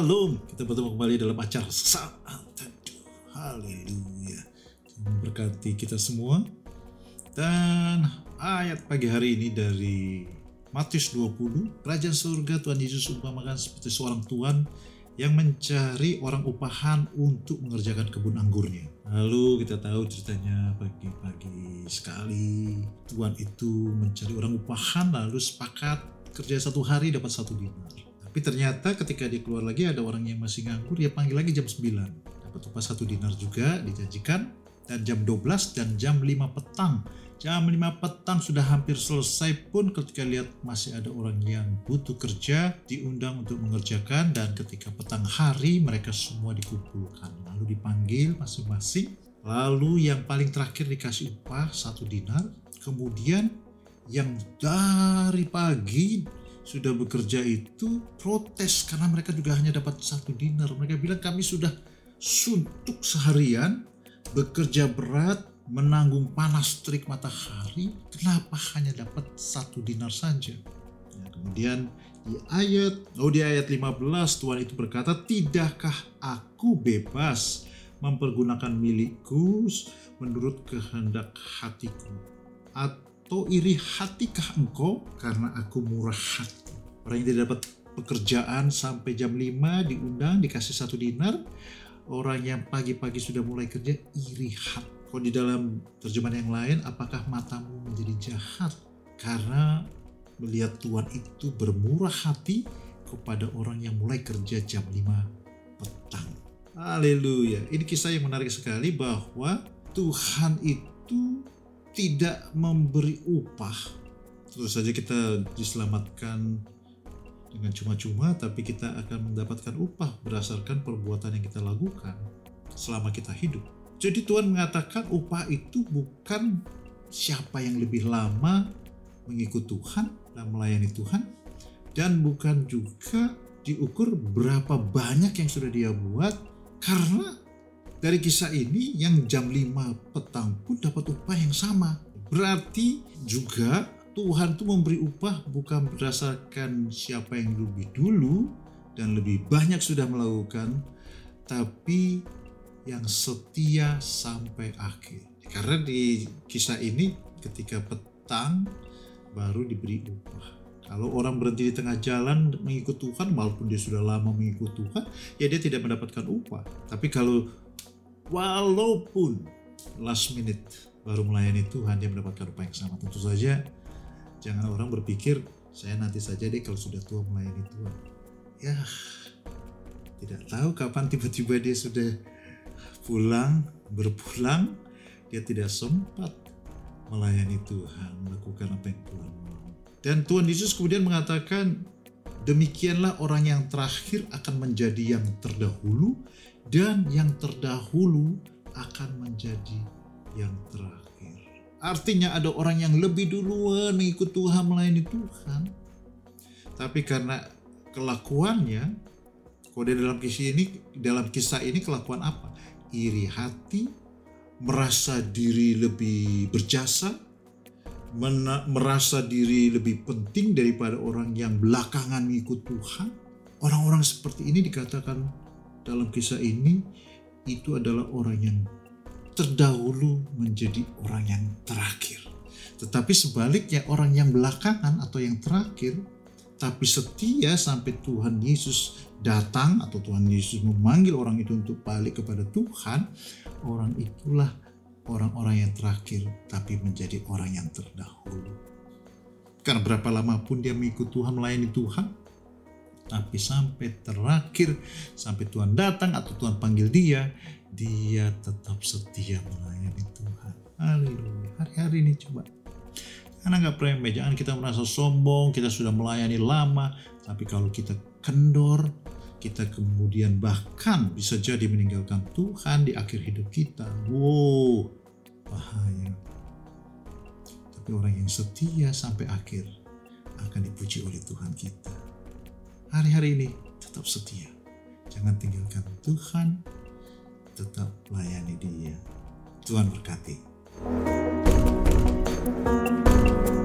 Shalom. Kita bertemu kembali dalam acara Saat Teduh. Haleluya. Berkati kita semua. Dan ayat pagi hari ini dari Matius 20. Kerajaan surga Tuhan Yesus umpamakan seperti seorang Tuhan yang mencari orang upahan untuk mengerjakan kebun anggurnya. Lalu kita tahu ceritanya pagi-pagi sekali Tuhan itu mencari orang upahan lalu sepakat kerja satu hari dapat satu dinar. Tapi ternyata ketika dia keluar lagi ada orang yang masih nganggur, dia panggil lagi jam 9. Dapat upah satu dinar juga dijanjikan. Dan jam 12 dan jam 5 petang. Jam 5 petang sudah hampir selesai pun ketika lihat masih ada orang yang butuh kerja, diundang untuk mengerjakan dan ketika petang hari mereka semua dikumpulkan. Lalu dipanggil masing-masing. Lalu yang paling terakhir dikasih upah satu dinar. Kemudian yang dari pagi sudah bekerja itu protes karena mereka juga hanya dapat satu dinar. Mereka bilang kami sudah suntuk seharian, bekerja berat, menanggung panas terik matahari, kenapa hanya dapat satu dinar saja? Ya, kemudian di ayat, oh di ayat 15 Tuhan itu berkata, tidakkah aku bebas mempergunakan milikku menurut kehendak hatiku? Iri hatikah engkau karena aku murah hati? Orang yang tidak dapat pekerjaan sampai jam 5 diundang dikasih satu dinar. Orang yang pagi-pagi sudah mulai kerja iri hati. Kalau di dalam terjemahan yang lain, apakah matamu menjadi jahat? Karena melihat Tuhan itu bermurah hati kepada orang yang mulai kerja jam 5 petang. Haleluya. Ini kisah yang menarik sekali bahwa Tuhan itu tidak memberi upah. Terus saja kita diselamatkan dengan cuma-cuma tapi kita akan mendapatkan upah berdasarkan perbuatan yang kita lakukan selama kita hidup. Jadi Tuhan mengatakan upah itu bukan siapa yang lebih lama mengikut Tuhan dan melayani Tuhan dan bukan juga diukur berapa banyak yang sudah dia buat karena dari kisah ini yang jam 5 petang pun dapat upah yang sama. Berarti juga Tuhan itu memberi upah bukan berdasarkan siapa yang lebih dulu dan lebih banyak sudah melakukan, tapi yang setia sampai akhir. Karena di kisah ini ketika petang baru diberi upah. Kalau orang berhenti di tengah jalan mengikut Tuhan, walaupun dia sudah lama mengikut Tuhan, ya dia tidak mendapatkan upah. Tapi kalau walaupun last minute baru melayani Tuhan, dia mendapatkan upah yang sama. Tentu saja Jangan orang berpikir saya nanti saja deh kalau sudah tua melayani Tuhan. Ya, tidak tahu kapan tiba-tiba dia sudah pulang, berpulang, dia tidak sempat melayani Tuhan, melakukan apa yang Tuhan mau. Dan Tuhan Yesus kemudian mengatakan, demikianlah orang yang terakhir akan menjadi yang terdahulu, dan yang terdahulu akan menjadi yang terakhir. Artinya ada orang yang lebih duluan mengikut Tuhan melayani Tuhan. Tapi karena kelakuannya, kode dalam kisah ini dalam kisah ini kelakuan apa? Iri hati, merasa diri lebih berjasa, merasa diri lebih penting daripada orang yang belakangan mengikut Tuhan. Orang-orang seperti ini dikatakan dalam kisah ini itu adalah orang yang terdahulu menjadi orang yang terakhir. Tetapi sebaliknya orang yang belakangan atau yang terakhir tapi setia sampai Tuhan Yesus datang atau Tuhan Yesus memanggil orang itu untuk balik kepada Tuhan, orang itulah orang-orang yang terakhir tapi menjadi orang yang terdahulu. Karena berapa lama pun dia mengikut Tuhan, melayani Tuhan, tapi sampai terakhir, sampai Tuhan datang atau Tuhan panggil dia, dia tetap setia melayani Tuhan. Haleluya. Hari-hari ini coba. Karena nggak remeh, jangan kita merasa sombong, kita sudah melayani lama, tapi kalau kita kendor, kita kemudian bahkan bisa jadi meninggalkan Tuhan di akhir hidup kita. Wow, bahaya. Tapi orang yang setia sampai akhir akan dipuji oleh Tuhan kita. Hari-hari ini tetap setia. Jangan tinggalkan Tuhan, tetap layani dia. Tuhan berkati. thank you